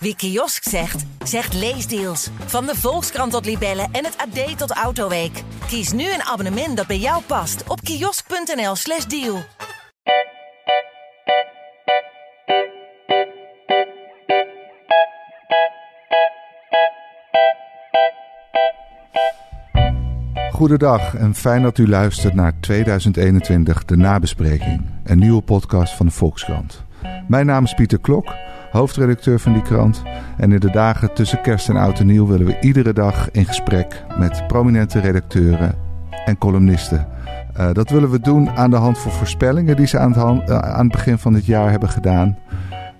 Wie kiosk zegt, zegt leesdeals. Van de Volkskrant tot Libellen en het AD tot Autoweek. Kies nu een abonnement dat bij jou past op kiosk.nl/slash deal. Goedendag en fijn dat u luistert naar 2021, de nabespreking. Een nieuwe podcast van de Volkskrant. Mijn naam is Pieter Klok, hoofdredacteur van die krant. En in de dagen tussen kerst en oud en nieuw willen we iedere dag in gesprek met prominente redacteuren en columnisten. Uh, dat willen we doen aan de hand van voorspellingen die ze aan het, uh, aan het begin van dit jaar hebben gedaan.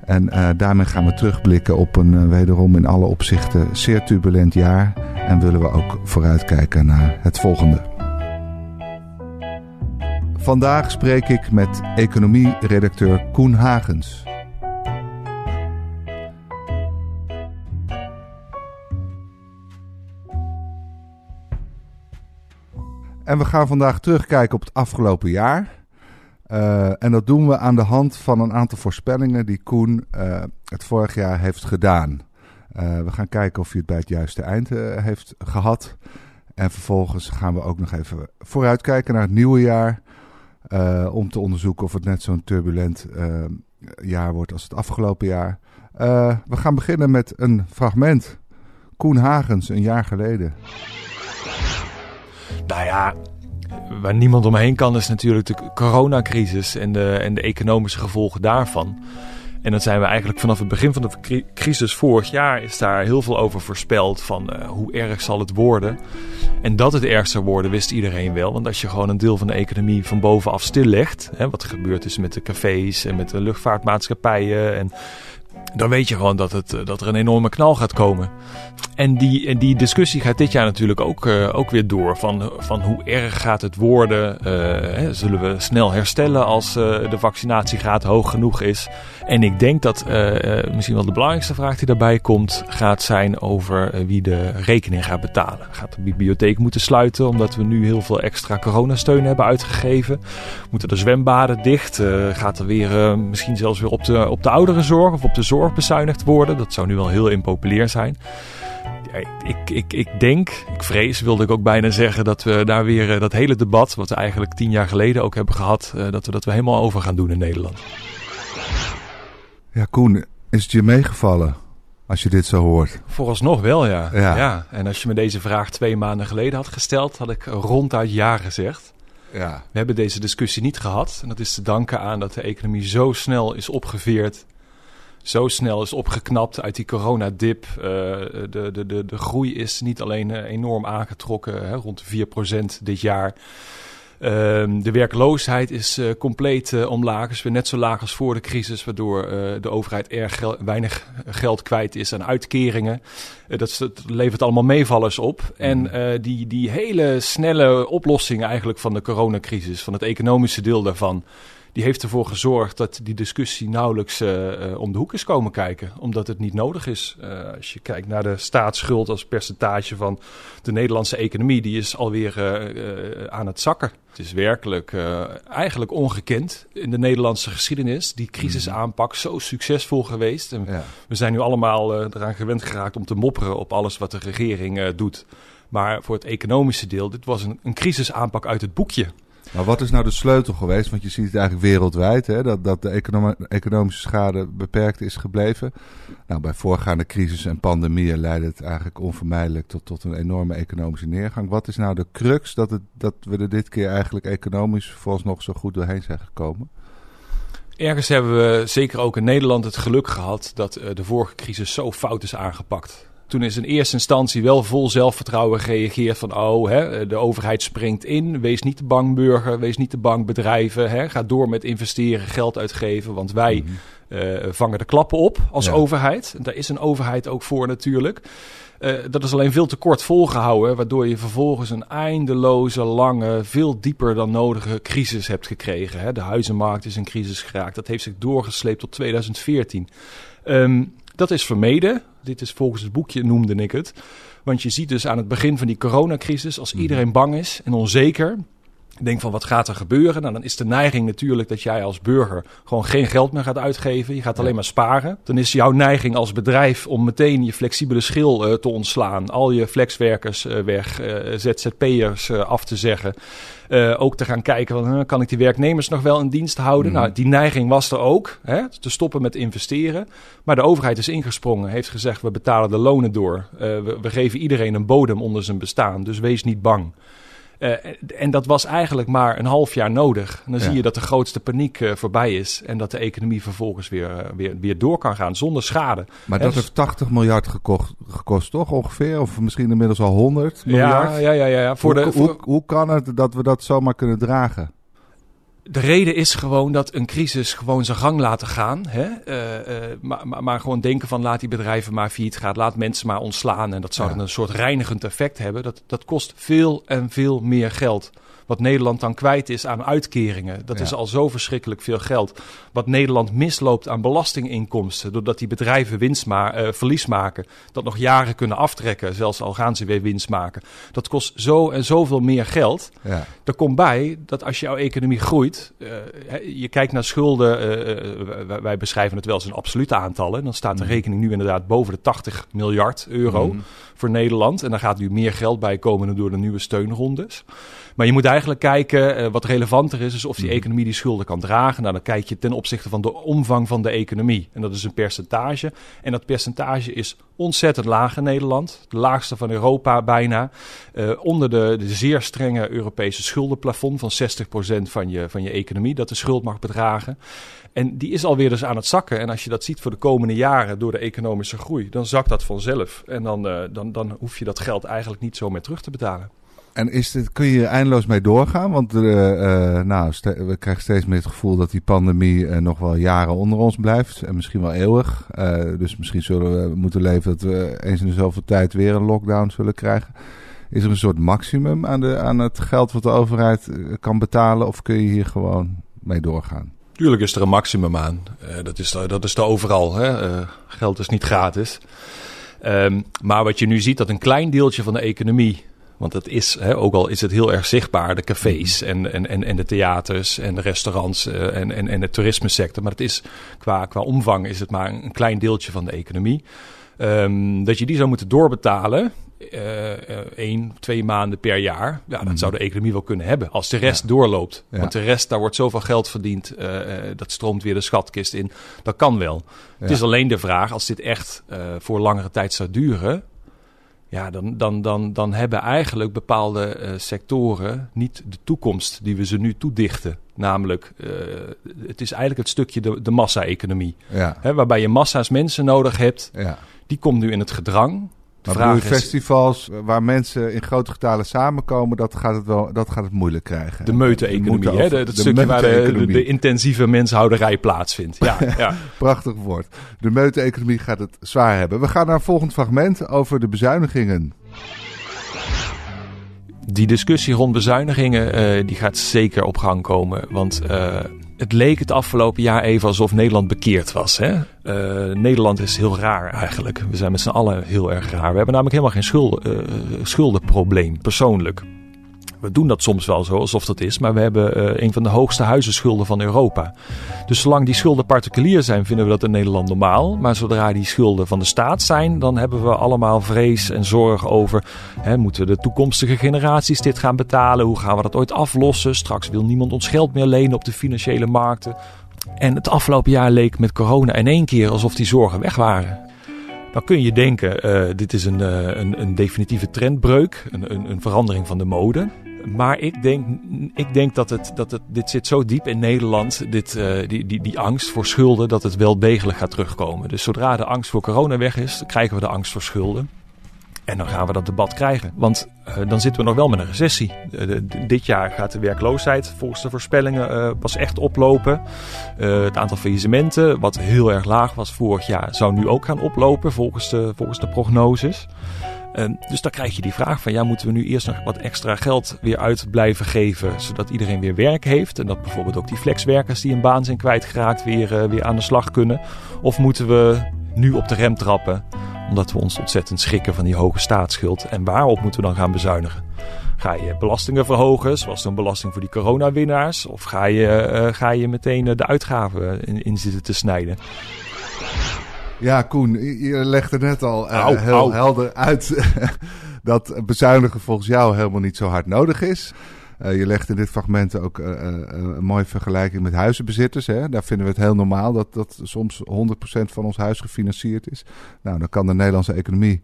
En uh, daarmee gaan we terugblikken op een wederom in alle opzichten zeer turbulent jaar. En willen we ook vooruitkijken naar het volgende. Vandaag spreek ik met economie-redacteur Koen Hagens. En we gaan vandaag terugkijken op het afgelopen jaar. Uh, en dat doen we aan de hand van een aantal voorspellingen die Koen uh, het vorig jaar heeft gedaan. Uh, we gaan kijken of hij het bij het juiste eind heeft gehad. En vervolgens gaan we ook nog even vooruitkijken naar het nieuwe jaar. om te onderzoeken of het net zo'n turbulent jaar wordt als het afgelopen jaar. we gaan beginnen met een fragment. Koen Hagens, een jaar geleden. Nou ja, waar niemand omheen kan is natuurlijk de coronacrisis en de, en de economische gevolgen daarvan. En dat zijn we eigenlijk vanaf het begin van de crisis vorig jaar is daar heel veel over voorspeld van uh, hoe erg zal het worden. En dat het erg zou worden wist iedereen wel. Want als je gewoon een deel van de economie van bovenaf stillegt, hè, wat gebeurd is met de cafés en met de luchtvaartmaatschappijen en dan weet je gewoon dat, het, eh, dat er een enorme knal gaat komen. En die, en die discussie gaat dit jaar natuurlijk ook, uh, ook weer door. Van, van hoe erg gaat het worden? Uh, zullen we snel herstellen als de vaccinatiegraad hoog genoeg is? En ik denk dat misschien wel de belangrijkste vraag die daarbij komt... gaat zijn over wie de rekening gaat betalen. Gaat de bibliotheek moeten sluiten omdat we nu heel veel extra coronasteun hebben uitgegeven? Moeten de zwembaden dicht? gaat er weer misschien zelfs weer op de, op de ouderenzorg of op de zorg bezuinigd worden? Dat zou nu wel heel impopulair zijn ik, ik, ik denk, ik vrees, wilde ik ook bijna zeggen, dat we daar weer uh, dat hele debat, wat we eigenlijk tien jaar geleden ook hebben gehad, uh, dat we dat we helemaal over gaan doen in Nederland. Ja, Koen, is het je meegevallen als je dit zo hoort? Vooralsnog wel, ja. ja. ja. En als je me deze vraag twee maanden geleden had gesteld, had ik ronduit ja gezegd. Ja. We hebben deze discussie niet gehad. En dat is te danken aan dat de economie zo snel is opgeveerd zo snel is opgeknapt uit die coronadip. Uh, de, de, de, de groei is niet alleen uh, enorm aangetrokken, hè, rond de 4% dit jaar. Uh, de werkloosheid is uh, compleet uh, omlaag. Is weer net zo laag als voor de crisis, waardoor de overheid erg gel weinig geld kwijt is aan uitkeringen. Dat, dat, levert allemaal meevallers op. En die, die hele snelle oplossing eigenlijk van de coronacrisis, van het economische deel daarvan die heeft ervoor gezorgd dat die discussie nauwelijks uh, om de hoek is komen kijken. Omdat het niet nodig is. Uh, als je kijkt naar de staatsschuld als percentage van de Nederlandse economie, die is alweer uh, aan het zakken. Het is werkelijk eigenlijk ongekend in de Nederlandse geschiedenis. Die crisisaanpak zo succesvol geweest. En ja. We zijn nu allemaal eraan gewend geraakt om te mopperen op alles wat de regering doet. Maar voor het economische deel, dit was een, een crisisaanpak uit het boekje. Maar wat is nou de sleutel geweest? Want je ziet het eigenlijk wereldwijd, hè, dat, dat de economische schade beperkt is gebleven. Nou, bij voorgaande crisis en pandemieën leidde het eigenlijk onvermijdelijk tot, tot een enorme economische neergang. Wat is nou de crux dat, het, dat we er dit keer eigenlijk economisch nog zo goed doorheen zijn gekomen? Ergens hebben we zeker ook in Nederland het geluk gehad dat uh, de vorige crisis zo fout is aangepakt. Toen is in eerste instantie wel vol zelfvertrouwen gereageerd van... oh, hè, de overheid springt in, wees niet te bang burger, wees niet te bang bedrijven. Hè, ga door met investeren, geld uitgeven, want wij mm-hmm. uh, vangen de klappen op als ja. overheid. Daar is een overheid ook voor natuurlijk. Uh, dat is alleen veel te kort volgehouden, waardoor je vervolgens een eindeloze, lange, veel dieper dan nodige crisis hebt gekregen. Hè. De huizenmarkt is in crisis geraakt. Dat heeft zich doorgesleept tot 2014. Um, dat is vermeden. Dit is volgens het boekje noemde ik het. Want je ziet dus aan het begin van die coronacrisis, als mhm. iedereen bang is en onzeker, denk van wat gaat er gebeuren? Nou, dan is de neiging natuurlijk dat jij als burger gewoon geen geld meer gaat uitgeven. Je gaat alleen maar sparen. Dan is jouw neiging als bedrijf om meteen je flexibele schil uh, te ontslaan. Al je flexwerkers uh, weg, uh, ZZP'ers af te zeggen. ook te gaan kijken, van, kan ik die werknemers nog wel in dienst houden? Mhm. Nou, die neiging was er ook, hè, te stoppen met investeren. Maar de overheid is ingesprongen, heeft gezegd, we betalen de lonen door. We, we geven iedereen een bodem onder zijn bestaan, dus wees niet bang. Uh, en dat was eigenlijk maar een half jaar nodig. En dan zie je dat de grootste paniek uh, voorbij is. En dat de economie vervolgens weer, uh, weer, weer door kan gaan zonder schade. Maar dat heeft 80 miljard gekocht, gekost, toch ongeveer? Of misschien inmiddels al 100 miljard? Ja, ja, ja. ja, ja. Voor hoe, de, voor... Hoe, hoe kan het dat we dat zomaar kunnen dragen? De reden is gewoon dat een crisis gewoon zijn gang laten gaan. Hè? Uh, uh, maar, maar, gewoon denken van laat die bedrijven maar failliet gaan. Laat mensen maar ontslaan. En dat zou ja. dan een soort reinigend effect hebben. Dat, dat kost veel en veel meer geld. Wat Nederland dan kwijt is aan uitkeringen. Dat ja. is al zo verschrikkelijk veel geld. Wat Nederland misloopt aan belastinginkomsten. Doordat die bedrijven winst ma uh, verlies maken. Dat nog jaren kunnen aftrekken. Zelfs al gaan ze weer winst maken. Dat kost zo en zoveel meer geld. Ja. Er komt bij dat als jouw economie groeit. Uh, je kijkt naar schulden. Uh, wij beschrijven het wel als een absolute aantallen. Dan staat de Mm. rekening nu inderdaad boven de 80 miljard euro Mm. voor Nederland. En daar gaat nu meer geld bij komen door de nieuwe steunrondes. Maar je moet eigenlijk kijken, uh, wat relevanter is, is of die economie die schulden kan dragen. Nou, dan kijk je ten opzichte van de omvang van de economie. En dat is een percentage. En dat percentage is ontzettend laag in Nederland. De laagste van Europa bijna. Uh, onder de, de zeer strenge Europese schuldenplafond van 60% van je, van je economie. Dat de schuld mag bedragen. En die is alweer dus aan het zakken. En als je dat ziet voor de komende jaren door de economische groei, dan zakt dat vanzelf. En dan, uh, dan, dan hoef je dat geld eigenlijk niet zo meer terug te betalen. En is dit, kun je eindeloos mee doorgaan? Want uh, uh, nou, we krijgen steeds meer het gevoel dat die pandemie uh, nog wel jaren onder ons blijft. En misschien wel eeuwig. dus misschien zullen we moeten leven dat we eens in de zoveel tijd weer een lockdown zullen krijgen. Is er een soort maximum aan, de, aan het geld wat de overheid kan betalen? Of kun je hier gewoon mee doorgaan? Tuurlijk is er een maximum aan. Dat, is dat is er overal. Hè? Geld is niet gratis. Um, maar wat je nu ziet, dat een klein deeltje van de economie. Want het is, hè, ook al is het heel erg zichtbaar, de cafés en, en, en, en de theaters en de restaurants uh, en, en, en de toerismesector. Maar het is, qua, qua omvang is het maar een klein deeltje van de economie. Um, dat je die zou moeten doorbetalen, uh, uh, één, twee maanden per jaar. Ja, dat zou de economie wel kunnen hebben. Als de rest ja. doorloopt. Ja. Want de rest, daar wordt zoveel geld verdiend. Uh, dat stroomt weer de schatkist in. Dat kan wel. Ja. Het is alleen de vraag, als dit echt voor langere tijd zou duren. Ja, dan, dan, dan, dan hebben eigenlijk bepaalde sectoren niet de toekomst die we ze nu toedichten. Namelijk, het is eigenlijk het stukje de, de massa-economie. Hè, waarbij je massa's mensen nodig hebt. Die komt nu in het gedrang. Maar vraag festivals waar mensen in grote getalen samenkomen, dat gaat het wel, dat gaat het moeilijk krijgen. De meute-economie, hè? Dat stukje waar de, de, de, intensieve menshouderij plaatsvindt. Ja, ja. Prachtig woord. De meute-economie gaat het zwaar hebben. We gaan naar een volgend fragment over de bezuinigingen. Die discussie rond bezuinigingen, uh, die gaat zeker op gang komen. Want uh, het leek het afgelopen jaar even alsof Nederland bekeerd was. Hè? Uh, Nederland is heel raar eigenlijk. We zijn met z'n allen heel erg raar. We hebben namelijk helemaal geen schuld, uh, schuldenprobleem, persoonlijk. We doen dat soms wel zo, alsof dat is. Maar we hebben uh, een van de hoogste huizenschulden van Europa. Dus zolang die schulden particulier zijn, vinden we dat in Nederland normaal. Maar zodra die schulden van de staat zijn, dan hebben we allemaal vrees en zorg over... Hè, moeten de toekomstige generaties dit gaan betalen? Hoe gaan we dat ooit aflossen? Straks wil niemand ons geld meer lenen op de financiële markten. En het afgelopen jaar leek met corona in één keer alsof die zorgen weg waren. Dan kun je denken, uh, dit is een, uh, een, een, definitieve trendbreuk, een, een, een, verandering van de mode. Maar ik denk, ik denk dat, het, dat het, dit zit zo diep in Nederland, dit, uh, die, die, die angst voor schulden, dat het wel degelijk gaat terugkomen. Dus zodra de angst voor corona weg is, krijgen we de angst voor schulden. En dan gaan we dat debat krijgen. Want uh, dan zitten we nog wel met een recessie. Uh, dit jaar gaat de werkloosheid volgens de voorspellingen uh, pas echt oplopen. het aantal faillissementen, wat heel erg laag was vorig jaar, zou nu ook gaan oplopen volgens de, volgens de prognoses. dus dan krijg je die vraag van ja, moeten we nu eerst nog wat extra geld weer uit blijven geven, zodat iedereen weer werk heeft. En dat bijvoorbeeld ook die flexwerkers die een baan zijn kwijtgeraakt weer, weer aan de slag kunnen. Of moeten we nu op de rem trappen Omdat we ons ontzettend schrikken van die hoge staatsschuld. En waarop moeten we dan gaan bezuinigen? Ga je belastingen verhogen, zoals een belasting voor die coronawinnaars? Of ga je, uh, ga je meteen de uitgaven in, in zitten te snijden? Ja, Koen, je legde net al uh, heel helder uit dat bezuinigen volgens jou helemaal niet zo hard nodig is. Uh, je legt in dit fragment ook uh, een mooie vergelijking met huizenbezitters. Hè? Daar vinden we het heel normaal dat, dat soms 100% van ons huis gefinancierd is. Nou, dan kan de Nederlandse economie,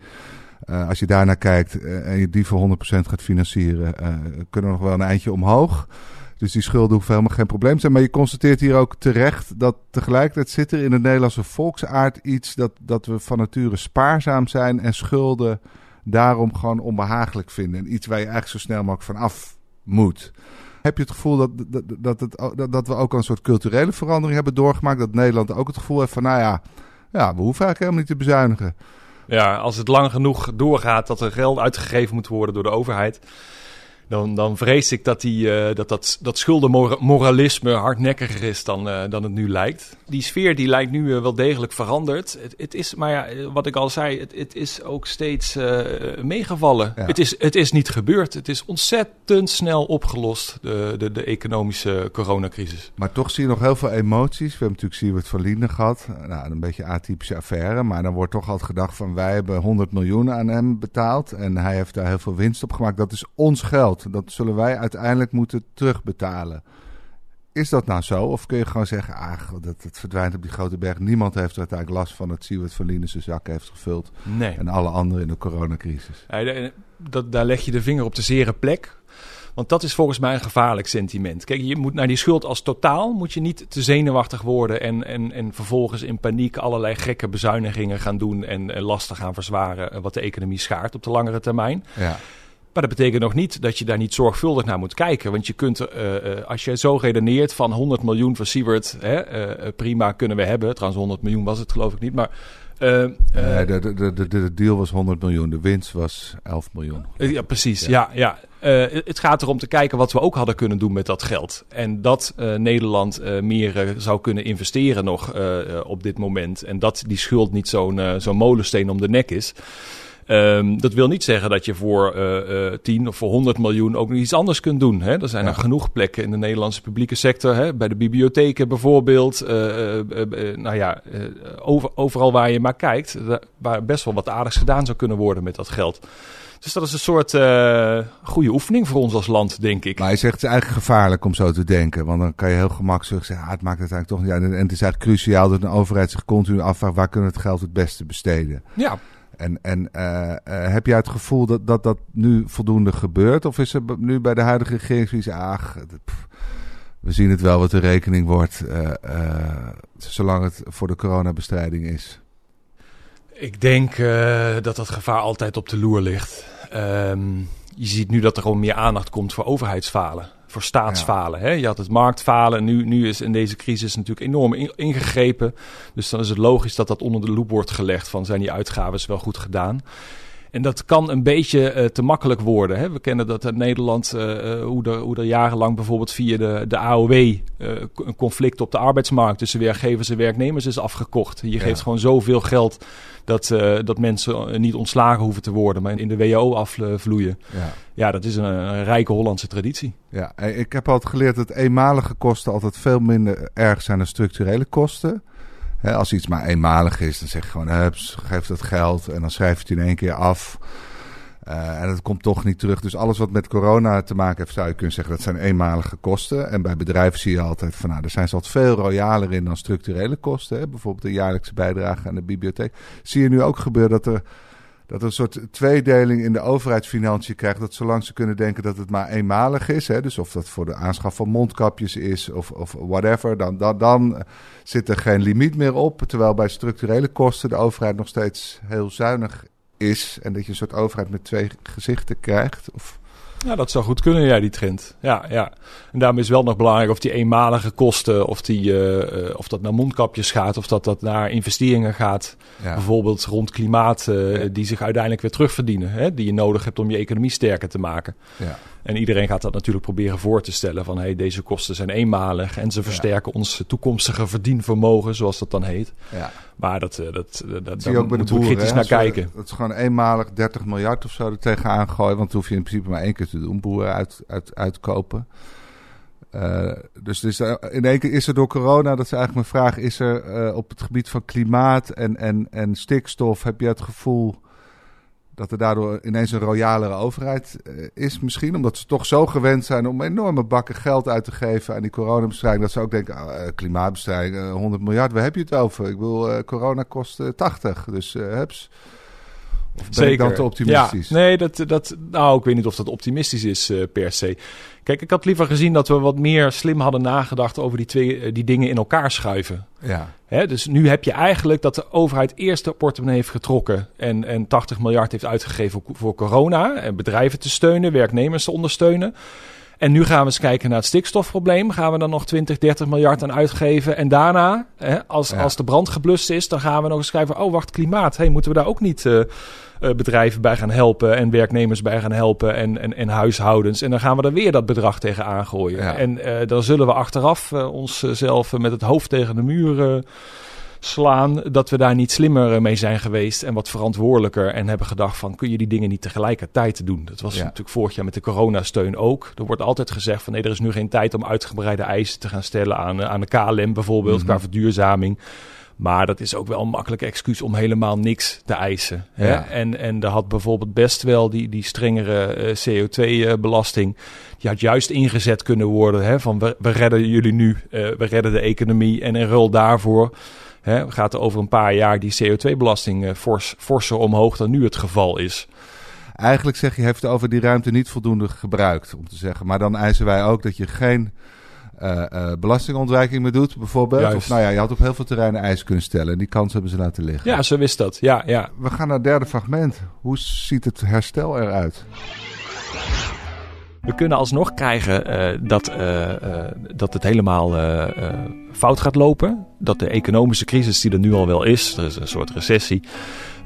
als je daarnaar kijkt en je die voor 100% gaat financieren, kunnen we nog wel een eindje omhoog. Dus die schulden hoeven helemaal geen probleem te zijn. Maar je constateert hier ook terecht dat tegelijkertijd zit er in de Nederlandse volksaard iets dat, dat we van nature spaarzaam zijn en schulden daarom gewoon onbehagelijk vinden. En iets waar je eigenlijk zo snel mogelijk van af moet. Heb je het gevoel dat, dat, dat, dat, we ook een soort culturele verandering hebben doorgemaakt? Dat Nederland ook het gevoel heeft van, nou ja, ja we hoeven eigenlijk helemaal niet te bezuinigen. Ja, als het lang genoeg doorgaat dat er geld uitgegeven moet worden door de overheid dan, dan vrees ik dat, die, uh, dat, dat, dat schuldenmoralisme hardnekkiger is dan, uh, dan het nu lijkt. Die sfeer die lijkt nu uh, wel degelijk veranderd. Het, het, is, maar ja, wat ik al zei, het, het is ook steeds meegevallen. Ja. Het, is, het is niet gebeurd. Het is ontzettend snel opgelost, de, de, de economische coronacrisis. Maar toch zie je nog heel veel emoties. We hebben natuurlijk Siewert van Linden gehad. Nou, een beetje atypische affaire. Maar dan wordt toch altijd gedacht van wij hebben 100 miljoen aan hem betaald. En hij heeft daar heel veel winst op gemaakt. Dat is ons geld. Dat zullen wij uiteindelijk moeten terugbetalen. Is dat nou zo? Of kun je gewoon zeggen, ah, dat het verdwijnt op die grote berg. Niemand heeft er uiteindelijk last van dat Siewert van Lienen zijn zak heeft gevuld. Nee. En alle anderen in de coronacrisis. Ja, dat, daar leg je de vinger op de zere plek. Want dat is volgens mij een gevaarlijk sentiment. Kijk, je moet naar die schuld als totaal moet je niet te zenuwachtig worden en, en, en vervolgens in paniek allerlei gekke bezuinigingen gaan doen en, en lasten gaan verzwaren wat de economie schaart op de langere termijn. Ja. Maar dat betekent nog niet dat je daar niet zorgvuldig naar moet kijken. Want je kunt, uh, als je zo redeneert van 100 miljoen voor Siewert, hè, uh, prima kunnen we hebben. Trouwens, 100 miljoen was het geloof ik niet. Maar nee, de, de, de, de, deal was 100 miljoen, de winst was 11 miljoen. Ja, precies. Ja, ja. ja. het gaat erom te kijken wat we ook hadden kunnen doen met dat geld. En dat Nederland meer zou kunnen investeren nog op dit moment. En dat die schuld niet zo'n zo'n molensteen om de nek is. Um, dat wil niet zeggen dat je voor uh, uh, 10 of voor 100 miljoen ook nog iets anders kunt doen. Hè? Er zijn ja. er genoeg plekken in de Nederlandse publieke sector. Hè? Bij de bibliotheken bijvoorbeeld. Uh, nou ja, over, overal waar je maar kijkt. Waar best wel wat aardigs gedaan zou kunnen worden met dat geld. Dus dat is een soort uh, goede oefening voor ons als land, denk ik. Maar je zegt het is eigenlijk gevaarlijk om zo te denken. Want dan kan je heel gemakkelijk zeggen, ah, het maakt het eigenlijk toch niet uit. En het is eigenlijk cruciaal dat een overheid zich continu afvraagt... waar kunnen we het geld het beste besteden? Ja. En, en uh, uh, heb jij het gevoel dat, dat dat nu voldoende gebeurt? Of is er nu bij de huidige regering zoiets, ach, we zien het wel wat de rekening wordt, uh, zolang het voor de coronabestrijding is? Ik denk dat dat gevaar altijd op de loer ligt. Um, je ziet nu dat er gewoon meer aandacht komt voor overheidsfalen voor staatsfalen. Hè? Je had het marktfalen. Nu, nu is in deze crisis natuurlijk enorm ingegrepen. Dus dan is het logisch dat dat onder de loep wordt gelegd van zijn die uitgaven wel goed gedaan. En dat kan een beetje uh, te makkelijk worden. Hè? We kennen dat in Nederland, uh, hoe, er, hoe er jarenlang bijvoorbeeld via de, de AOW uh, een conflict op de arbeidsmarkt tussen werkgevers en werknemers is afgekocht. Je geeft gewoon zoveel geld dat, dat mensen niet ontslagen hoeven te worden, maar in de WO afvloeien. Ja. ja, dat is een, een, rijke Hollandse traditie. Ja, ik heb altijd geleerd dat eenmalige kosten altijd veel minder erg zijn dan structurele kosten als iets maar eenmalig is, dan zeg je gewoon, hups, geef dat geld en dan schrijf je het in één keer af. Uh, en dat komt toch niet terug. Dus alles wat met corona te maken heeft, zou je kunnen zeggen, dat zijn eenmalige kosten. En bij bedrijven zie je altijd van, nou, daar zijn ze altijd veel royaler in dan structurele kosten. Hè? Bijvoorbeeld de jaarlijkse bijdrage aan de bibliotheek. Zie je nu ook gebeuren dat er dat een soort tweedeling in de overheidsfinanciën krijgt. Dat zolang ze kunnen denken dat het maar eenmalig is, hè, dus of dat voor de aanschaf van mondkapjes is of, of whatever, dan, dan, dan zit er geen limiet meer op. Terwijl bij structurele kosten de overheid nog steeds heel zuinig is. En dat je een soort overheid met twee gezichten krijgt. Of... Ja, dat zou goed kunnen, ja, die trend. Ja, ja. En daarom is wel nog belangrijk of die eenmalige kosten, of, die, uh, of dat naar mondkapjes gaat, of dat dat naar investeringen gaat. Ja. Bijvoorbeeld rond klimaat, uh, ja. die zich uiteindelijk weer terugverdienen. Hè, die je nodig hebt om je economie sterker te maken. Ja. En iedereen gaat dat natuurlijk proberen voor te stellen van hey, deze kosten zijn eenmalig en ze versterken ons toekomstige verdienvermogen, zoals dat dan heet. Ja. Maar dat, dat, dat, dat zie je ook bij de boeren, kritisch naar kijken. Het is gewoon eenmalig 30 miljard of zo er tegenaan gooien, want dat hoef je in principe maar één keer te doen, boeren uit, uit, uitkopen. Uh, dus, dus in één keer is er door corona, dat is eigenlijk mijn vraag, is er uh, op het gebied van klimaat en, en, en stikstof, heb je het gevoel dat er daardoor ineens een royalere overheid uh, is misschien? Omdat ze toch zo gewend zijn om enorme bakken geld uit te geven aan die coronabestrijding. Dat ze ook denken, uh, klimaatbestrijding, 100 miljard, waar heb je het over? Ik wil, corona kost 80, dus heps. Of ben Zeker. ik dan te optimistisch? Ja, nee, dat, dat, nou, ik weet niet of dat optimistisch is per se. Kijk, ik had liever gezien dat we wat meer slim hadden nagedacht over die, twee, eh, die dingen in elkaar schuiven. Ja. Hè, dus nu heb je eigenlijk dat de overheid eerst de portemonnee heeft getrokken en, en 80 miljard heeft uitgegeven voor corona. En bedrijven te steunen, werknemers te ondersteunen. En nu gaan we eens kijken naar het stikstofprobleem. Gaan we dan nog 20, 30 miljard aan uitgeven. En daarna, hè, als, als de brand geblust is, dan gaan we nog eens kijken: oh, wacht, klimaat. Hey, moeten we daar ook niet. Uh, uh, bedrijven bij gaan helpen en werknemers bij gaan helpen en, en, en huishoudens. En dan gaan we er weer dat bedrag tegen aangooien. En uh, dan zullen we achteraf uh, onszelf met het hoofd tegen de muur slaan dat we daar niet slimmer mee zijn geweest en wat verantwoordelijker en hebben gedacht van kun je die dingen niet tegelijkertijd doen. Dat was natuurlijk vorig jaar met de coronasteun ook. Er wordt altijd gezegd van nee, er is nu geen tijd om uitgebreide eisen te gaan stellen aan, aan de KLM bijvoorbeeld mm qua verduurzaming. Maar dat is ook wel een makkelijk excuus om helemaal niks te eisen. Hè? En, en er had bijvoorbeeld best wel die, die strengere eh, CO2-belasting. die had juist ingezet kunnen worden. Hè? Van we, we redden jullie nu, uh, we redden de economie. En in rul daarvoor hè, gaat er over een paar jaar die CO2-belasting uh, fors, forser omhoog dan nu het geval is. Eigenlijk zeg je, heeft over die ruimte niet voldoende gebruikt, om te zeggen. Maar dan eisen wij ook dat je geen uh, uh, belastingontwijking meer doet, bijvoorbeeld. Of nou ja, je had op heel veel terreinen eisen kunnen stellen. En die kans hebben ze laten liggen. Ja, zo wist dat. Ja, ja. We gaan naar het derde fragment. Hoe ziet het herstel eruit? We kunnen alsnog krijgen uh, dat, uh, uh, dat het helemaal fout gaat lopen. Dat de economische crisis die er nu al wel is, er is een soort recessie,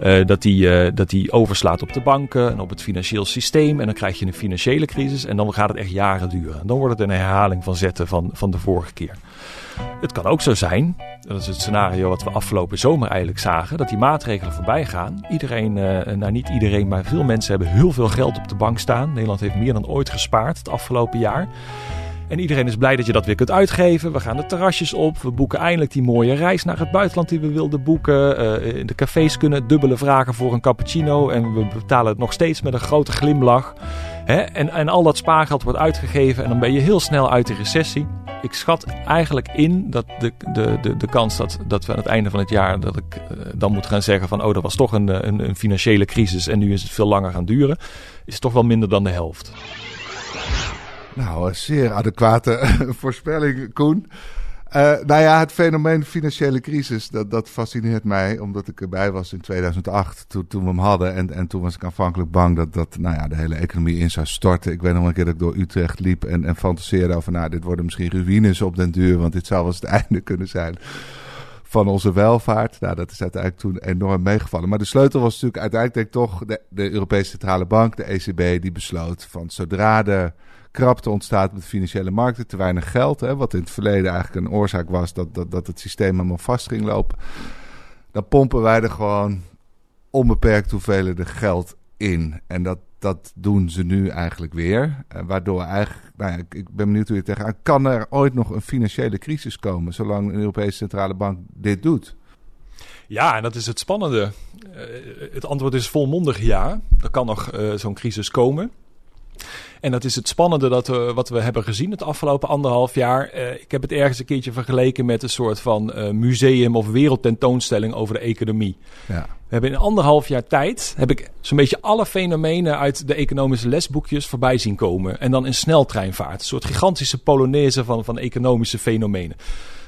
uh, dat, die, uh, dat die overslaat op de banken en op het financieel systeem. En dan krijg je een financiële crisis en dan gaat het echt jaren duren. En dan wordt het een herhaling van zetten van, van de vorige keer. Het kan ook zo zijn, dat is het scenario wat we afgelopen zomer eigenlijk zagen, dat die maatregelen voorbij gaan. Iedereen, uh, nou niet iedereen, maar veel mensen hebben heel veel geld op de bank staan. Nederland heeft meer dan ooit gespaard het afgelopen jaar. En iedereen is blij dat je dat weer kunt uitgeven. We gaan de terrasjes op. We boeken eindelijk die mooie reis naar het buitenland die we wilden boeken. Uh, de cafés kunnen dubbele vragen voor een cappuccino. En we betalen het nog steeds met een grote glimlach. Hè? En, en al dat spaargeld wordt uitgegeven. En dan ben je heel snel uit de recessie. Ik schat eigenlijk in dat de, de, de, de kans dat, dat we aan het einde van het jaar. dat ik uh, dan moet gaan zeggen van. oh, dat was toch een, een, een financiële crisis. en nu is het veel langer gaan duren. is toch wel minder dan de helft. Nou, een zeer adequate voorspelling, Koen. Uh, nou ja, het fenomeen financiële crisis, dat, dat fascineert mij, omdat ik erbij was in 2008, toen, toen we hem hadden. En, en toen was ik aanvankelijk bang dat, dat nou ja, de hele economie in zou storten. Ik weet nog een keer dat ik door Utrecht liep en, en fantaseerde over, nou, dit worden misschien ruïnes op den duur, want dit zou wel eens het einde kunnen zijn van onze welvaart. Nou, dat is uiteindelijk toen enorm meegevallen. Maar de sleutel was natuurlijk uiteindelijk denk toch de, de Europese Centrale Bank, de ECB, die besloot van zodra de krapte ontstaat met financiële markten, te weinig geld. Hè, wat in het verleden eigenlijk een oorzaak was dat, dat, dat het systeem helemaal vast ging lopen. Dan pompen wij er gewoon onbeperkt hoeveelheden geld in. En dat, dat doen ze nu eigenlijk weer. Uh, waardoor eigenlijk, nou ik, ben benieuwd hoe je tegenaan. Kan er ooit nog een financiële crisis komen, zolang een Europese Centrale Bank dit doet? Ja, en dat is het spannende. Uh, het antwoord is volmondig ja. Er kan nog uh, zo'n crisis komen. En dat is het spannende dat we, wat we hebben gezien het afgelopen anderhalf jaar. Uh, ik heb het ergens een keertje vergeleken met een soort van uh, museum of wereldtentoonstelling over de economie. Ja. We hebben in anderhalf jaar tijd, heb ik zo'n beetje alle fenomenen uit de economische lesboekjes voorbij zien komen. En dan in sneltreinvaart. Een soort gigantische polonaise van, van economische fenomenen.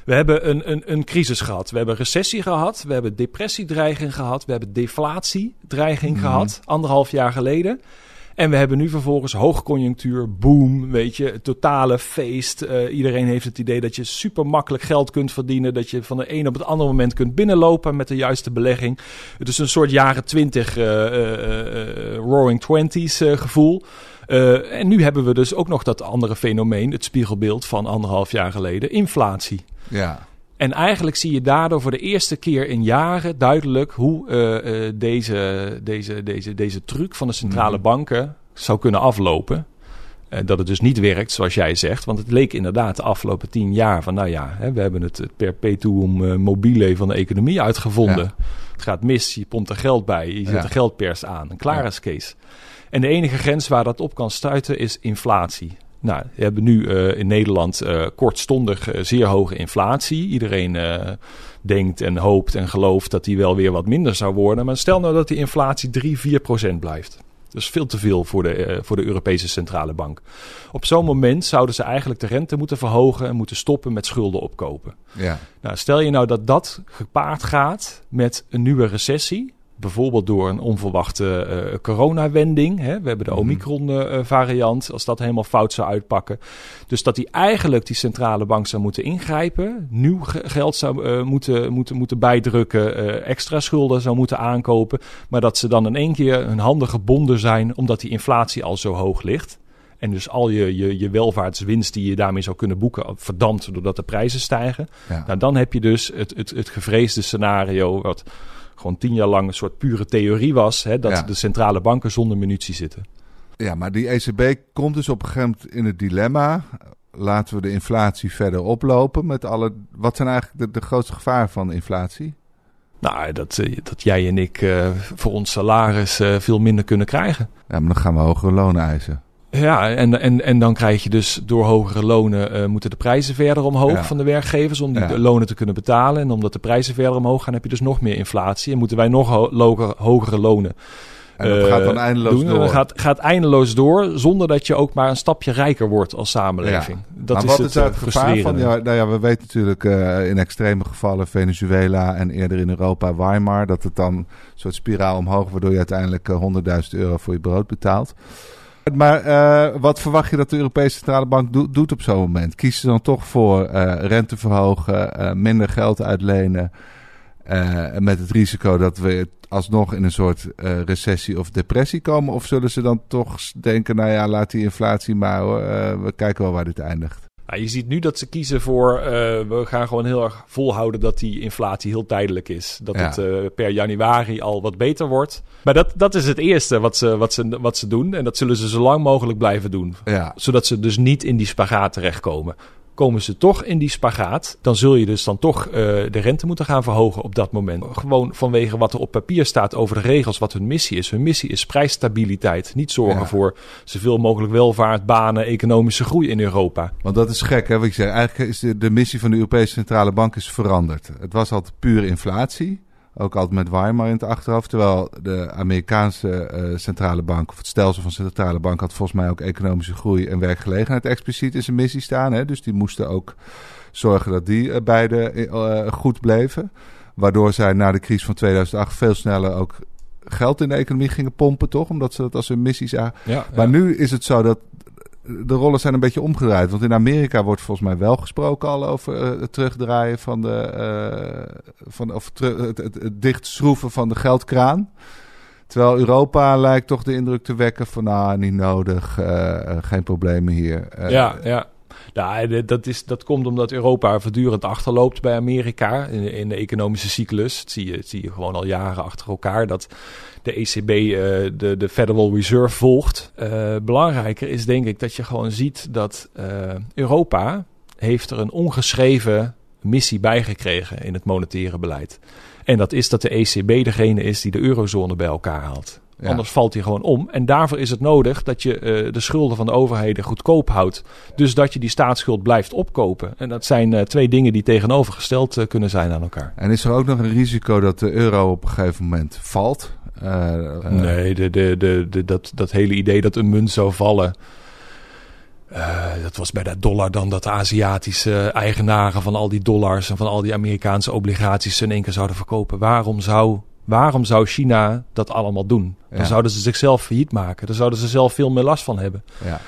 We hebben een, een, een crisis gehad. We hebben recessie gehad. We hebben depressiedreiging gehad. We hebben deflatiedreiging mm gehad. Anderhalf jaar geleden. En we hebben nu vervolgens hoogconjunctuur, boom, weet je, totale feest. Uh, iedereen heeft het idee dat je super makkelijk geld kunt verdienen. Dat je van de een op het andere moment kunt binnenlopen met de juiste belegging. Het is een soort jaren twintig uh, uh, roaring twenties gevoel. en nu hebben we dus ook nog dat andere fenomeen, het spiegelbeeld van anderhalf jaar geleden, inflatie. Ja. En eigenlijk zie je daardoor voor de eerste keer in jaren duidelijk hoe uh, uh, deze, deze, deze, deze truc van de centrale mhm. banken zou kunnen aflopen. Uh, dat het dus niet werkt, zoals jij zegt. Want het leek inderdaad de afgelopen tien jaar van, nou ja, hè, we hebben het, het perpetuum mobile van de economie uitgevonden. Het gaat mis, je pompt er geld bij, je zet er geldpers aan. Een klaar is Kees. En de enige grens waar dat op kan stuiten is inflatie. Nou, we hebben nu uh, in Nederland uh, kortstondig uh, zeer hoge inflatie. Iedereen denkt en hoopt en gelooft dat die wel weer wat minder zou worden. Maar stel nou dat die inflatie 3, 4 procent blijft. Dat is veel te veel voor de, voor de Europese Centrale Bank. Op zo'n moment zouden ze eigenlijk de rente moeten verhogen en moeten stoppen met schulden opkopen. Ja. Nou, stel je nou dat dat gepaard gaat met een nieuwe recessie bijvoorbeeld door een onverwachte uh, coronawending. Hè? We hebben de mhm. Omicron-variant, als dat helemaal fout zou uitpakken. Dus dat die eigenlijk die centrale bank zou moeten ingrijpen, nieuw geld zou uh, moeten, moeten, moeten bijdrukken, extra schulden zou moeten aankopen. Maar dat ze dan in één keer hun handen gebonden zijn, omdat die inflatie al zo hoog ligt. En dus al je, je, je welvaartswinst die je daarmee zou kunnen boeken, verdampt doordat de prijzen stijgen. Ja. Nou, dan heb je dus het, het, het gevreesde scenario, wat gewoon tien jaar lang een soort pure theorie was. Hè, dat de centrale banken zonder munitie zitten. Ja, maar die ECB komt dus op een gegeven moment in het dilemma. Laten we de inflatie verder oplopen met alle. Wat zijn eigenlijk de, de grootste gevaren van inflatie? Nou, dat, eh, dat jij en ik uh, voor ons salaris uh, veel minder kunnen krijgen. Ja, maar dan gaan we hogere lonen eisen. Ja, en, en, en dan krijg je dus door hogere lonen uh, moeten de prijzen verder omhoog van de werkgevers om die ja. lonen te kunnen betalen. En omdat de prijzen verder omhoog gaan, heb je dus nog meer inflatie en moeten wij nog ho hogere lonen. En dat gaat dan eindeloos doen. door. Dat gaat, gaat eindeloos door, zonder dat je ook maar een stapje rijker wordt als samenleving. Ja. Dat maar is wat het, is het gevaar van? Ja, nou ja, we weten natuurlijk uh, in extreme gevallen Venezuela en eerder in Europa Weimar, dat het dan een soort spiraal omhoog, waardoor je uiteindelijk uh, 100.000 euro voor je brood betaalt. Maar uh, wat verwacht je dat de Europese Centrale Bank do doet op zo'n moment? Kiezen ze dan toch voor uh, rente verhogen, uh, minder geld uitlenen... met het risico dat we alsnog in een soort recessie of depressie komen? Of zullen ze dan toch denken, nou ja, laat die inflatie maar we kijken wel waar dit eindigt. Nou, je ziet nu dat ze kiezen voor, uh, we gaan gewoon heel erg volhouden dat die inflatie heel tijdelijk is. Dat het uh, per januari al wat beter wordt. Maar dat, dat is het eerste wat ze, wat, ze, wat ze doen. En dat zullen ze zo lang mogelijk blijven doen. Ja. Zodat ze dus niet in die spagaat terechtkomen komen ze toch in die spagaat, dan zul je dus dan toch uh, de rente moeten gaan verhogen op dat moment. Gewoon vanwege wat er op papier staat over de regels, wat hun missie is. Hun missie is prijsstabiliteit, niet zorgen ja. voor zoveel mogelijk welvaart, banen, economische groei in Europa. Want dat is gek, hè? Wat ik zeg, eigenlijk is de, de missie van de Europese Centrale Bank is veranderd. Het was altijd puur inflatie. Ook altijd met Weimar in het achterhoofd. Terwijl de Amerikaanse uh, centrale bank, of het stelsel van centrale bank, had volgens mij ook economische groei en werkgelegenheid expliciet in zijn missie staan. Hè? Dus die moesten ook zorgen dat die uh, beide uh, goed bleven. Waardoor zij na de crisis van 2008 veel sneller ook geld in de economie gingen pompen, toch? Omdat ze dat als hun missie zagen. Ja, maar nu is het zo dat de rollen zijn een beetje omgedraaid. Want in Amerika wordt volgens mij wel gesproken al over uh, het terugdraaien van de. Uh, van, of het, het, dichtschroeven van de geldkraan. Terwijl Europa lijkt toch de indruk te wekken van nou, niet nodig, uh, geen problemen hier. ja, ja. Nou, dat, is, dat komt omdat Europa voortdurend achterloopt bij Amerika in, de economische cyclus. Dat zie, je, zie je gewoon al jaren achter elkaar. Dat de ECB uh, de, de Federal Reserve volgt. Uh, belangrijker is denk ik dat je gewoon ziet dat Europa heeft er een ongeschreven missie bijgekregen in het monetaire beleid. En dat is dat de ECB degene is die de eurozone bij elkaar haalt. Ja. Anders valt hij gewoon om. En daarvoor is het nodig dat je uh, de schulden van de overheden goedkoop houdt. Dus dat je die staatsschuld blijft opkopen. En dat zijn uh, twee dingen die tegenovergesteld uh, kunnen zijn aan elkaar. En is er ook nog een risico dat de euro op een gegeven moment valt? nee, de, de, de, de, dat, dat hele idee dat een munt zou vallen. dat was bij de dollar dan dat de Aziatische eigenaren van al die dollars en van al die Amerikaanse obligaties in één keer zouden verkopen. Waarom zou Waarom zou China dat allemaal doen? Dan zouden ze zichzelf failliet maken. Dan zouden ze zelf veel meer last van hebben. Ja.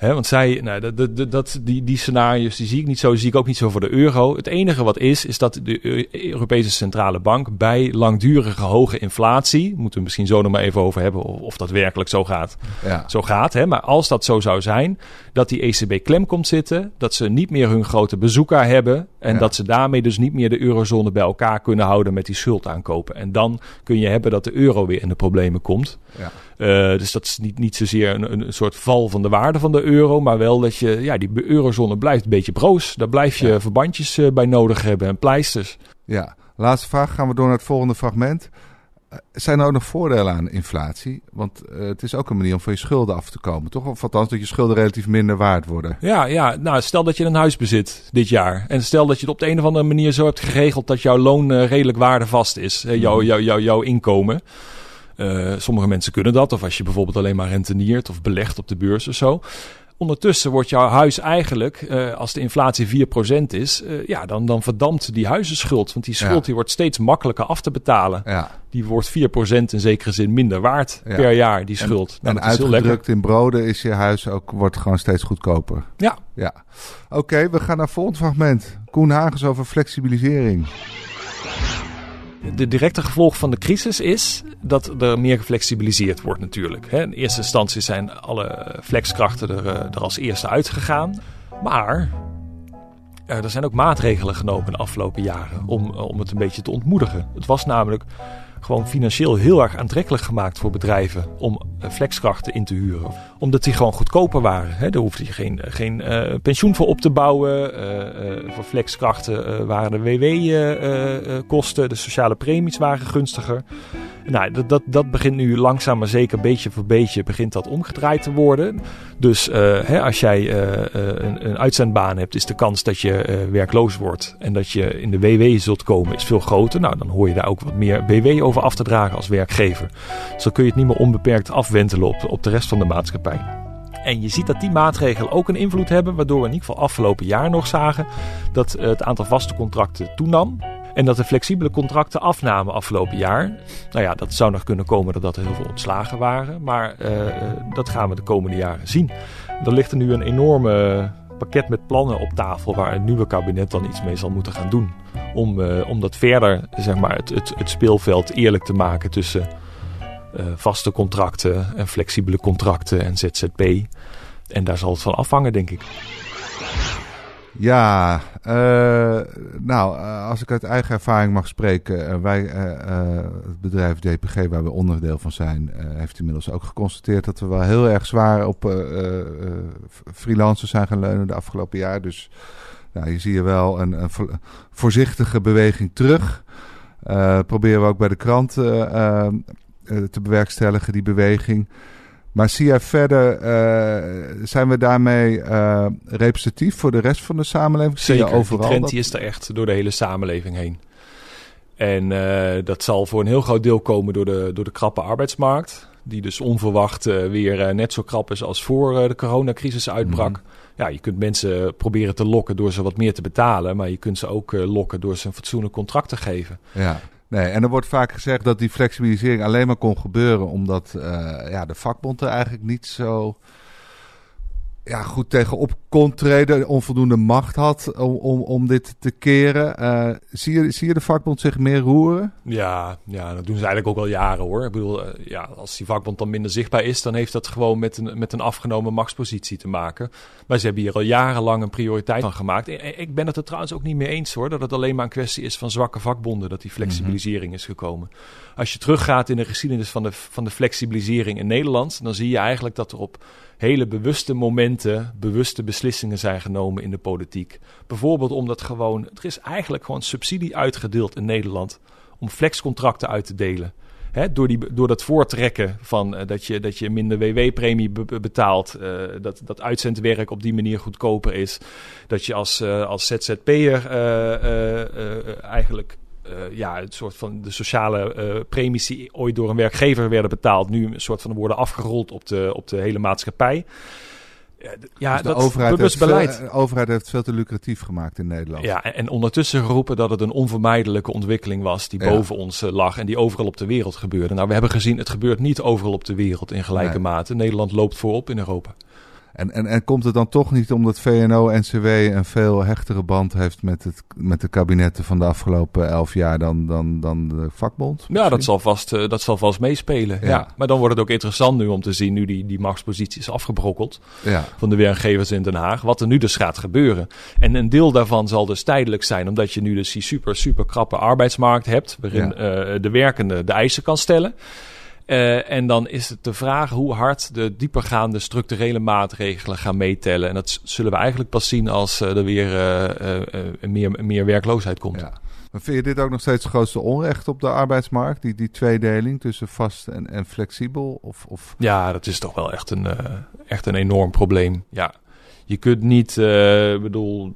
Want zij, nou, dat, dat, die, die scenario's die zie ik niet zo, zie ik ook niet zo voor de euro. Het enige wat is, is dat de Europese Centrale Bank bij langdurige hoge inflatie, moeten we misschien zo nog maar even over hebben of, dat werkelijk zo gaat. Ja. Zo gaat, hè? maar als dat zo zou zijn, dat die ECB klem komt zitten, dat ze niet meer hun grote bezoeker hebben en dat ze daarmee dus niet meer de eurozone bij elkaar kunnen houden met die schuld aankopen. En dan kun je hebben dat de euro weer in de problemen komt. Ja. Uh, dus dat is niet, niet zozeer een, een soort val van de waarde van de euro, maar wel dat je, ja, die eurozone blijft een beetje broos. Daar blijf je verbandjes uh, bij nodig hebben en pleisters. Ja, laatste vraag. Gaan we door naar het volgende fragment. Uh, zijn er ook nog voordelen aan inflatie? Want het is ook een manier om van je schulden af te komen, toch? Of althans dat je schulden relatief minder waard worden. Ja, ja, nou stel dat je een huis bezit dit jaar. En stel dat je het op de een of andere manier zo hebt geregeld dat jouw loon redelijk waardevast is. Mm. Jouw, jouw, jouw, jouw inkomen. Uh, sommige mensen kunnen dat. Of als je bijvoorbeeld alleen maar renteniert of belegt op de beurs of zo. Ondertussen wordt jouw huis eigenlijk, uh, als de inflatie 4% is, uh, ja, dan, dan verdampt die huizenschuld. Want die schuld die wordt steeds makkelijker af te betalen. Ja. Die wordt 4% in zekere zin minder waard per jaar, die schuld. En, nou, en uitgedrukt in broden is je huis ook, wordt gewoon steeds goedkoper. Ja. ja. Oké, we gaan naar het volgende fragment. Koen Hagens over flexibilisering. De directe gevolg van de crisis is dat er meer geflexibiliseerd wordt natuurlijk. In eerste instantie zijn alle flexkrachten er, eh, er als eerste uitgegaan. Maar eh, er zijn ook maatregelen genomen de afgelopen jaren om, om het een beetje te ontmoedigen. Het was namelijk gewoon financieel heel erg aantrekkelijk gemaakt voor bedrijven om eh, flexkrachten in te huren. Omdat die gewoon goedkoper waren. Hè. Daar hoefde je geen, geen uh, pensioen voor op te bouwen. Voor flexkrachten waren de WW-kosten, de sociale premies waren gunstiger. Nou, dat, dat, dat begint nu langzaam maar zeker, beetje voor beetje, begint dat omgedraaid te worden. Dus hè, als jij een, een, uitzendbaan hebt, is de kans dat je werkloos wordt en dat je in de WW zult komen, is veel groter. Nou, dan hoor je daar ook wat meer WW over af te dragen als werkgever. Zo kun je het niet meer onbeperkt afwentelen op, op de rest van de maatschappij. En je ziet dat die maatregelen ook een invloed hebben, waardoor we in ieder geval afgelopen jaar nog zagen dat het aantal vaste contracten toenam. En dat de flexibele contracten afnamen afgelopen jaar. Nou ja, dat zou nog kunnen komen doordat er heel veel ontslagen waren. Maar uh, dat gaan we de komende jaren zien. Er ligt er nu een enorme pakket met plannen op tafel waar een nieuwe kabinet dan iets mee zal moeten gaan doen. Om, uh, om dat verder, zeg maar, het, het, het speelveld eerlijk te maken tussen uh, vaste contracten en flexibele contracten en ZZP. En daar zal het van afhangen, denk ik. Ja, uh, nou, uh, als ik uit eigen ervaring mag spreken, uh, wij, het bedrijf DPG, waar we onderdeel van zijn, heeft inmiddels ook geconstateerd dat we wel heel erg zwaar op freelancers zijn gaan leunen de afgelopen jaar. Dus nou, je ziet wel een, een voorzichtige beweging terug. proberen we ook bij de krant te bewerkstelligen, die beweging. Maar zie jij verder, uh, zijn we daarmee uh, representatief voor de rest van de samenleving? Zeker, zie je overal die trend die is er echt door de hele samenleving heen. En uh, dat zal voor een heel groot deel komen door de, door de krappe arbeidsmarkt. Die dus onverwacht weer net zo krap is als voor de coronacrisis uitbrak. Mhm. Ja, je kunt mensen proberen te lokken door ze wat meer te betalen. Maar je kunt ze ook lokken door ze een fatsoenlijk contract te geven. Ja. Nee, en er wordt vaak gezegd dat die flexibilisering alleen maar kon gebeuren omdat uh, ja, de vakbond er eigenlijk niet zo ja, goed tegenop kon treden, onvoldoende macht had om, om, om dit te keren. Uh, zie, je, zie je de vakbond zich meer roeren? Ja, ja, dat doen ze eigenlijk ook al jaren hoor. Ik bedoel, uh, ja, als die vakbond dan minder zichtbaar is, dan heeft dat gewoon met een, met een afgenomen machtspositie te maken. Maar ze hebben hier al jarenlang een prioriteit van gemaakt. Ik ben het er trouwens ook niet mee eens hoor, dat het alleen maar een kwestie is van zwakke vakbonden dat die flexibilisering is gekomen. Als je teruggaat in de geschiedenis van de, van de flexibilisering in Nederland, dan zie je eigenlijk dat er op hele bewuste momenten, bewuste beslissingen zijn genomen in de politiek. Bijvoorbeeld omdat gewoon, er is eigenlijk gewoon subsidie uitgedeeld in Nederland om flexcontracten uit te delen. door, die, door dat voortrekken van uh, dat, je, dat je minder WW-premie betaalt, uh, dat, dat uitzendwerk op die manier goedkoper is. Dat je als, uh, als ZZP'er eigenlijk uh, ja, het soort van de sociale uh, premies die ooit door een werkgever werden betaald, nu een soort van worden afgerold op de, op de hele maatschappij. Ja, dus de dat overheid heeft, beleid. Veel, de overheid heeft veel te lucratief gemaakt in Nederland. Ja, en, en ondertussen geroepen dat het een onvermijdelijke ontwikkeling was die boven ons lag en die overal op de wereld gebeurde. Nou, we hebben gezien, het gebeurt niet overal op de wereld in gelijke nee. mate. Nederland loopt voorop in Europa. En, en, en komt het dan toch niet omdat VNO-NCW een veel hechtere band heeft met, het, met de kabinetten van de afgelopen elf jaar dan, dan, dan de vakbond? Ja, dat zal vast, uh, dat zal vast meespelen. Ja. Maar dan wordt het ook interessant nu om te zien, nu die, die machtspositie is afgebrokkeld ja. van de werkgevers in Den Haag, wat er nu dus gaat gebeuren. En een deel daarvan zal dus tijdelijk zijn, omdat je nu dus die super, super krappe arbeidsmarkt hebt, waarin uh, de werkende de eisen kan stellen. Uh, en dan is het de vraag hoe hard de diepergaande structurele maatregelen gaan meetellen. En dat zullen we eigenlijk pas zien als uh, er weer uh, meer, meer werkloosheid komt. Ja. Maar vind je dit ook nog steeds het grootste onrecht op de arbeidsmarkt? Die, die tweedeling tussen vast en, en flexibel? Of, of... Ja, dat is toch wel echt een, echt een enorm probleem. Ja. Je kunt niet, bedoel,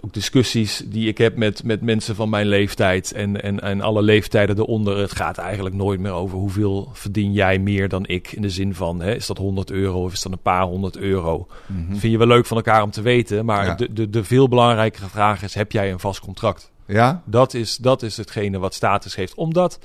ook discussies die ik heb met, met mensen van mijn leeftijd en, en, en alle leeftijden eronder. Het gaat eigenlijk nooit meer over hoeveel verdien jij meer dan ik. In de zin van, hè, is dat 100 euro of is dat een paar honderd euro? Mm Vind je wel leuk van elkaar om te weten. Maar de, de, de veel belangrijkere vraag is, heb jij een vast contract? Ja? Dat is, dat is hetgene wat status geeft. Omdat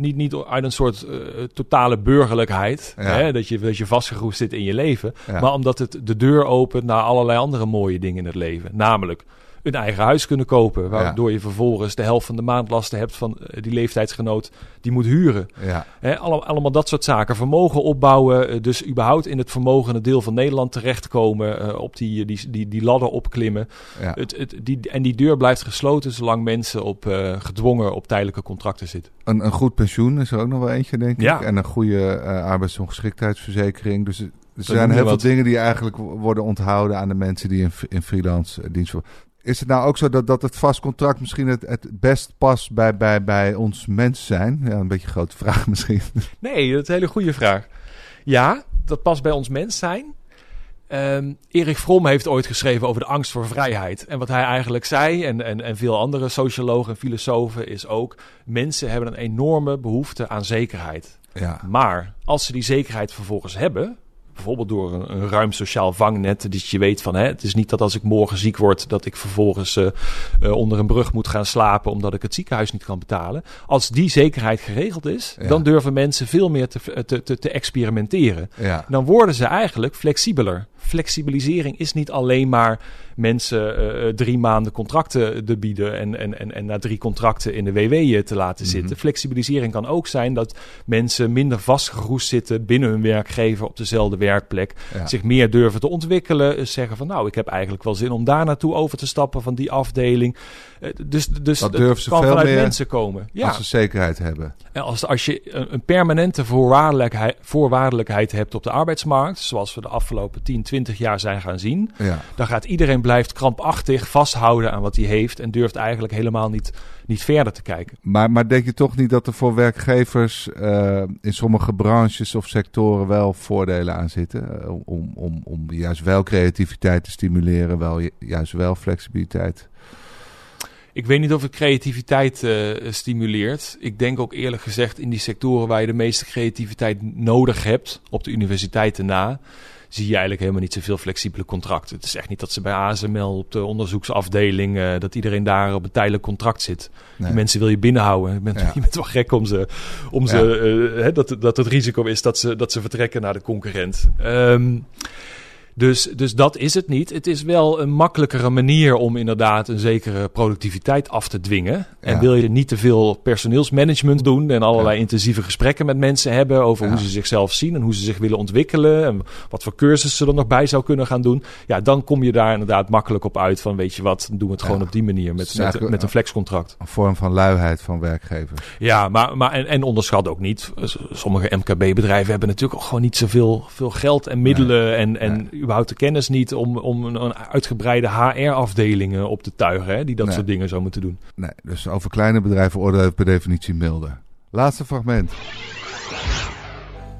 niet, niet uit een soort uh, totale burgerlijkheid. Hè, dat, je, dat je vastgegroeid zit in je leven. Maar omdat het de deur opent naar allerlei andere mooie dingen in het leven. Namelijk een eigen huis kunnen kopen. Waardoor je vervolgens de helft van de maandlasten hebt van eh, die leeftijdsgenoot die moet huren. Ja. allemaal, dat soort zaken. Vermogen opbouwen, eh, dus überhaupt in het vermogende deel van Nederland terechtkomen. Uh, op die, die, die, die ladder opklimmen. Ja. Het, het, die, en die deur blijft gesloten zolang mensen op, uh, gedwongen op tijdelijke contracten zitten. Een, een goed pensioen is er ook nog wel eentje, denk ik. En een goede arbeidsongeschiktheidsverzekering. Dus er zijn heel veel dingen die eigenlijk worden onthouden aan de mensen die in, in freelance dienst is het nou ook zo dat, dat het vast contract misschien het, het best past bij, bij, bij ons mens zijn? Ja, een beetje een grote vraag misschien. Nee, dat is een hele goede vraag. Ja, dat past bij ons mens zijn. Um, Erik Fromm heeft ooit geschreven over de angst voor vrijheid. En wat hij eigenlijk zei, en, en, en veel andere sociologen en filosofen, is ook: mensen hebben een enorme behoefte aan zekerheid. Ja. Maar als ze die zekerheid vervolgens hebben, bijvoorbeeld door een, een, ruim sociaal vangnet. Dus je weet van, hè, het is niet dat als ik morgen ziek word, dat ik vervolgens uh, uh, onder een brug moet gaan slapen omdat ik het ziekenhuis niet kan betalen. Als die zekerheid geregeld is, dan durven mensen veel meer te, te, te, te experimenteren. Ja. Dan worden ze eigenlijk flexibeler. Flexibilisering is niet alleen maar mensen uh, drie maanden contracten te bieden en, en, en, en na drie contracten in de WW te laten mhm. zitten. Flexibilisering kan ook zijn dat mensen minder vastgeroest zitten binnen hun werkgever op dezelfde werkplek. Zich meer durven te ontwikkelen. Zeggen van nou, ik heb eigenlijk wel zin om daar naartoe over te stappen van die afdeling. Dus dus dat durven ze kan veel vanuit mensen komen. Ja. Als ze zekerheid hebben. En als, als je een, een permanente voorwaardelijkheid, voorwaardelijkheid hebt op de arbeidsmarkt, zoals we de afgelopen 10, 20 jaar zijn gaan zien, ja. dan gaat iedereen blijft krampachtig vasthouden aan wat hij heeft en durft eigenlijk helemaal niet, niet verder te kijken. Maar, maar denk je toch niet dat er voor werkgevers uh, in sommige branches of sectoren wel voordelen aan zitten? Uh, om, om, om juist wel creativiteit te stimuleren, wel juist wel flexibiliteit? Ik weet niet of het creativiteit uh, stimuleert. Ik denk ook eerlijk gezegd in die sectoren waar je de meeste creativiteit nodig hebt, op de universiteiten na, zie je eigenlijk helemaal niet zoveel flexibele contracten. Het is echt niet dat ze bij ASML op de onderzoeksafdeling, uh, dat iedereen daar op een tijdelijk contract zit. Die mensen wil je binnenhouden. Je bent, ja. je bent wel gek om ze, om ze uh, hè, dat, dat het risico is dat ze, dat ze vertrekken naar de concurrent. Um, dus, dus dat is het niet. Het is wel een makkelijkere manier om inderdaad een zekere productiviteit af te dwingen. En wil je niet te veel personeelsmanagement doen en allerlei intensieve gesprekken met mensen hebben over hoe ze zichzelf zien en hoe ze zich willen ontwikkelen en wat voor cursussen ze er nog bij zou kunnen gaan doen. Ja, dan kom je daar inderdaad makkelijk op uit van weet je wat, doen we het gewoon op die manier met, met, met, een flexcontract. Een vorm van luiheid van werkgevers. Ja, maar, maar en, en onderschat ook niet. Sommige MKB-bedrijven hebben natuurlijk ook gewoon niet zoveel veel geld en middelen en, en überhaupt de kennis niet om, om een, uitgebreide HR-afdelingen op te tuigen, hè, die dat soort dingen zo moeten doen. Nee, dus over kleine bedrijven oordelen per definitie milder. Laatste fragment.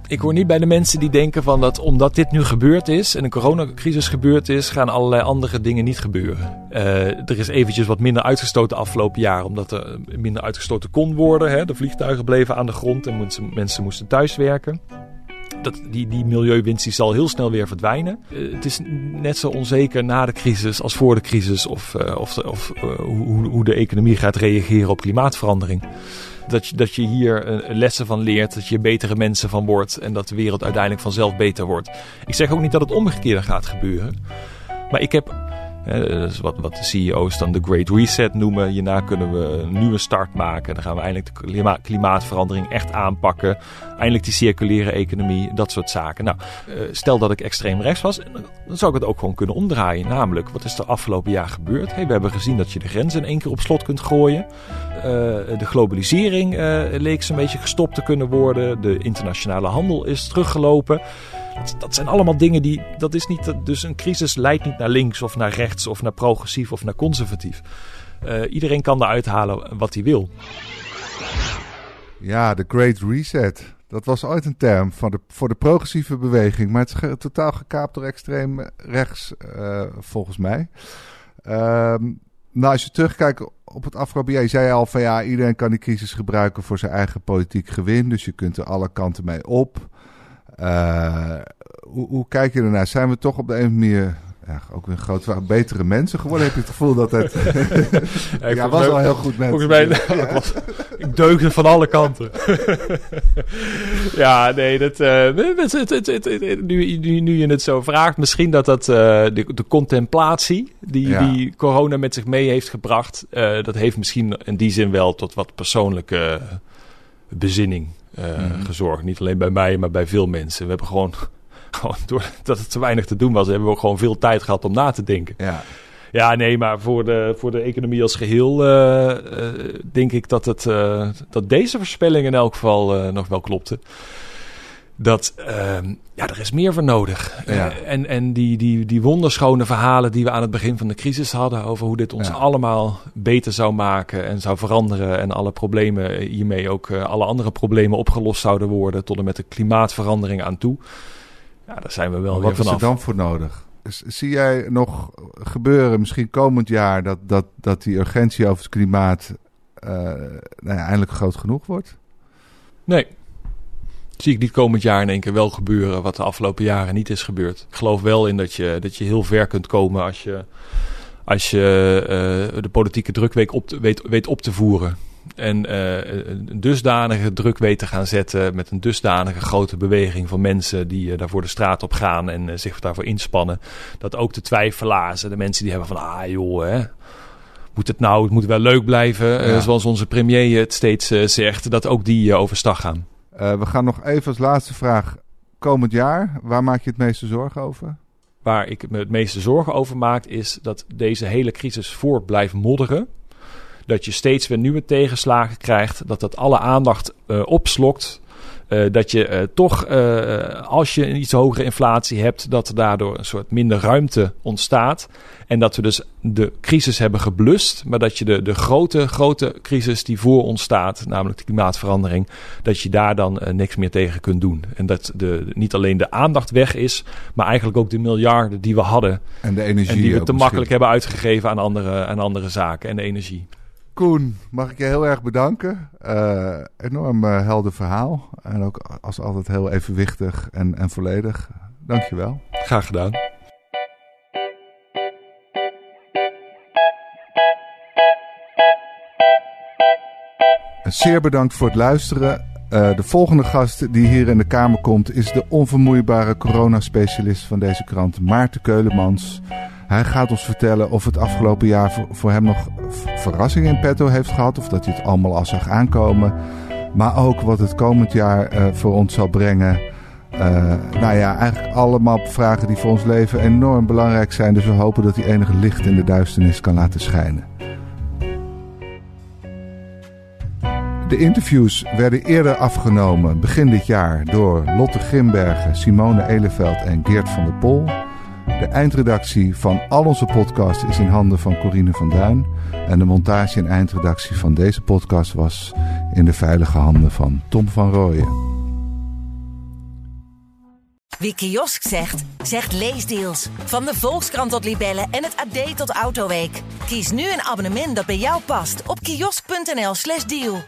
Ik hoor niet bij de mensen die denken van dat omdat dit nu gebeurd is en een coronacrisis gebeurd is, gaan allerlei andere dingen niet gebeuren. Uh, er is eventjes wat minder uitgestoten afgelopen jaar, omdat er minder uitgestoten kon worden. Hè. De vliegtuigen bleven aan de grond en mensen, mensen moesten thuiswerken dat, die, die milieuwinst die zal heel snel weer verdwijnen. Uh, het is net zo onzeker na de crisis als voor de crisis of, uh, of, of uh, hoe, hoe de economie gaat reageren op klimaatverandering. dat, je, dat je hier lessen van leert, dat je betere mensen van wordt en dat de wereld uiteindelijk vanzelf beter wordt. Ik zeg ook niet dat het omgekeerde gaat gebeuren. Maar ik heb wat, wat de CEO's dan de Great Reset noemen. Hierna kunnen we een nieuwe start maken. Dan gaan we eindelijk de klimaatverandering echt aanpakken. Eindelijk die circulaire economie, dat soort zaken. Nou, eh, stel dat ik extreem rechts was, dan zou ik het ook gewoon kunnen omdraaien. Namelijk, wat is er afgelopen jaar gebeurd? Hey, we hebben gezien dat je de grenzen in één keer op slot kunt gooien. Uh, de globalisering uh, leek een beetje gestopt te kunnen worden. De internationale handel is teruggelopen. Dat, zijn allemaal dingen die. Dat is niet. Dus een crisis leidt niet naar links of naar rechts of naar progressief of naar conservatief. Uh, iedereen kan eruit halen wat hij wil. Ja, de Great Reset. Dat was ooit een term voor de, voor de progressieve beweging. Maar het is totaal gekaapt door extreem rechts, uh, volgens mij. Um, nou, als je terugkijkt op het afgelopen jaar, je zei al van ja, iedereen kan die crisis gebruiken voor zijn eigen politiek gewin. Dus je kunt er alle kanten mee op. Uh, hoe, hoe, kijk je ernaar? Zijn we toch op de een manier ja, ook weer groot, betere mensen geworden? Heb je het gevoel dat het... ja, ja was al heel goed mensen. Volgens mij, ja. was, ik deugde van alle kanten. ja, nee, dat, uh, nu, nu, nu je het zo vraagt, misschien dat dat uh, de, de, contemplatie die, die corona met zich mee heeft gebracht, uh, dat heeft misschien in die zin wel tot wat persoonlijke bezinning mm. gezorgd. Niet alleen bij mij, maar bij veel mensen. We hebben gewoon, gewoon doordat het te weinig te doen was, hebben we ook gewoon veel tijd gehad om na te denken. Ja. Ja, nee, maar voor de, voor de economie als geheel uh, denk ik dat, het, uh, dat deze voorspelling in elk geval nog wel klopte dat ehm, ja, er is meer voor nodig. Ja. en en die, die, die wonderschone verhalen die we aan het begin van de crisis hadden over hoe dit ons allemaal beter zou maken en zou veranderen en alle problemen hiermee ook alle andere problemen opgelost zouden worden tot en met de klimaatverandering aan toe. Ja, daar zijn we wel maar weer vanaf. Wat is er dan voor nodig? Zie jij nog gebeuren, misschien komend jaar, dat, dat, dat die urgentie over het klimaat uh, nou ja, eindelijk groot genoeg wordt? Nee, zie ik niet komend jaar in één keer wel gebeuren wat de afgelopen jaren niet is gebeurd. Ik geloof wel in dat je, dat je heel ver kunt komen als je, als je uh, de politieke druk op te, weet, weet op te voeren. En uh, een dusdanige druk weet te gaan zetten met een dusdanige grote beweging van mensen die uh, daarvoor de straat op gaan en zich daarvoor inspannen. Dat ook de twijfelaars, de mensen die hebben van ah joh hè, moet het nou, het moet wel leuk blijven, zoals onze premier het steeds zegt, dat ook die overstag gaan. Uh, we gaan nog even als laatste vraag. Komend jaar, waar maak je het meeste zorgen over? Waar ik me het meeste zorgen over maak, is dat deze hele crisis voort blijft modderen. Dat je steeds weer nieuwe tegenslagen krijgt. Dat dat alle aandacht uh, opslokt. Uh, dat je uh, toch, uh, als je een iets hogere inflatie hebt, dat er daardoor een soort minder ruimte ontstaat. En dat we dus de crisis hebben geblust, maar dat je de, de grote, grote crisis die voor ons staat, namelijk de klimaatverandering, dat je daar dan niks meer tegen kunt doen. En dat de, niet alleen de aandacht weg is, maar eigenlijk ook de miljarden die we hadden. En de energie. En die we te makkelijk hebben uitgegeven aan andere, aan andere zaken en de energie. Koen, mag ik je heel erg bedanken. Uh, enorm uh, helder verhaal. En ook als altijd heel evenwichtig en, en volledig. Dankjewel. Graag gedaan. Zeer bedankt voor het luisteren. Uh, de volgende gast die hier in de Kamer komt is de onvermoeibare coronaspecialist van deze krant, Maarten Keulemans. Hij gaat ons vertellen of het afgelopen jaar voor, hem nog verrassingen in petto heeft gehad. Of dat hij het allemaal al zag aankomen. Maar ook wat het komend jaar uh, voor ons zal brengen. Uh, nou ja, eigenlijk allemaal vragen die voor ons leven enorm belangrijk zijn. Dus we hopen dat hij enige licht in de duisternis kan laten schijnen. De interviews werden eerder afgenomen begin dit jaar door Lotte Grimbergen, Simone Eleveld en Geert van der Pol. De eindredactie van al onze podcasts is in handen van Corine van Duin. En de montage en eindredactie van deze podcast was in de veilige handen van Tom van Rooyen. Wie kiosk zegt, zegt leesdeals. Van de Volkskrant tot Libellen en het AD tot Autoweek. Kies nu een abonnement dat bij jou past op kiosk.nl/slash deal.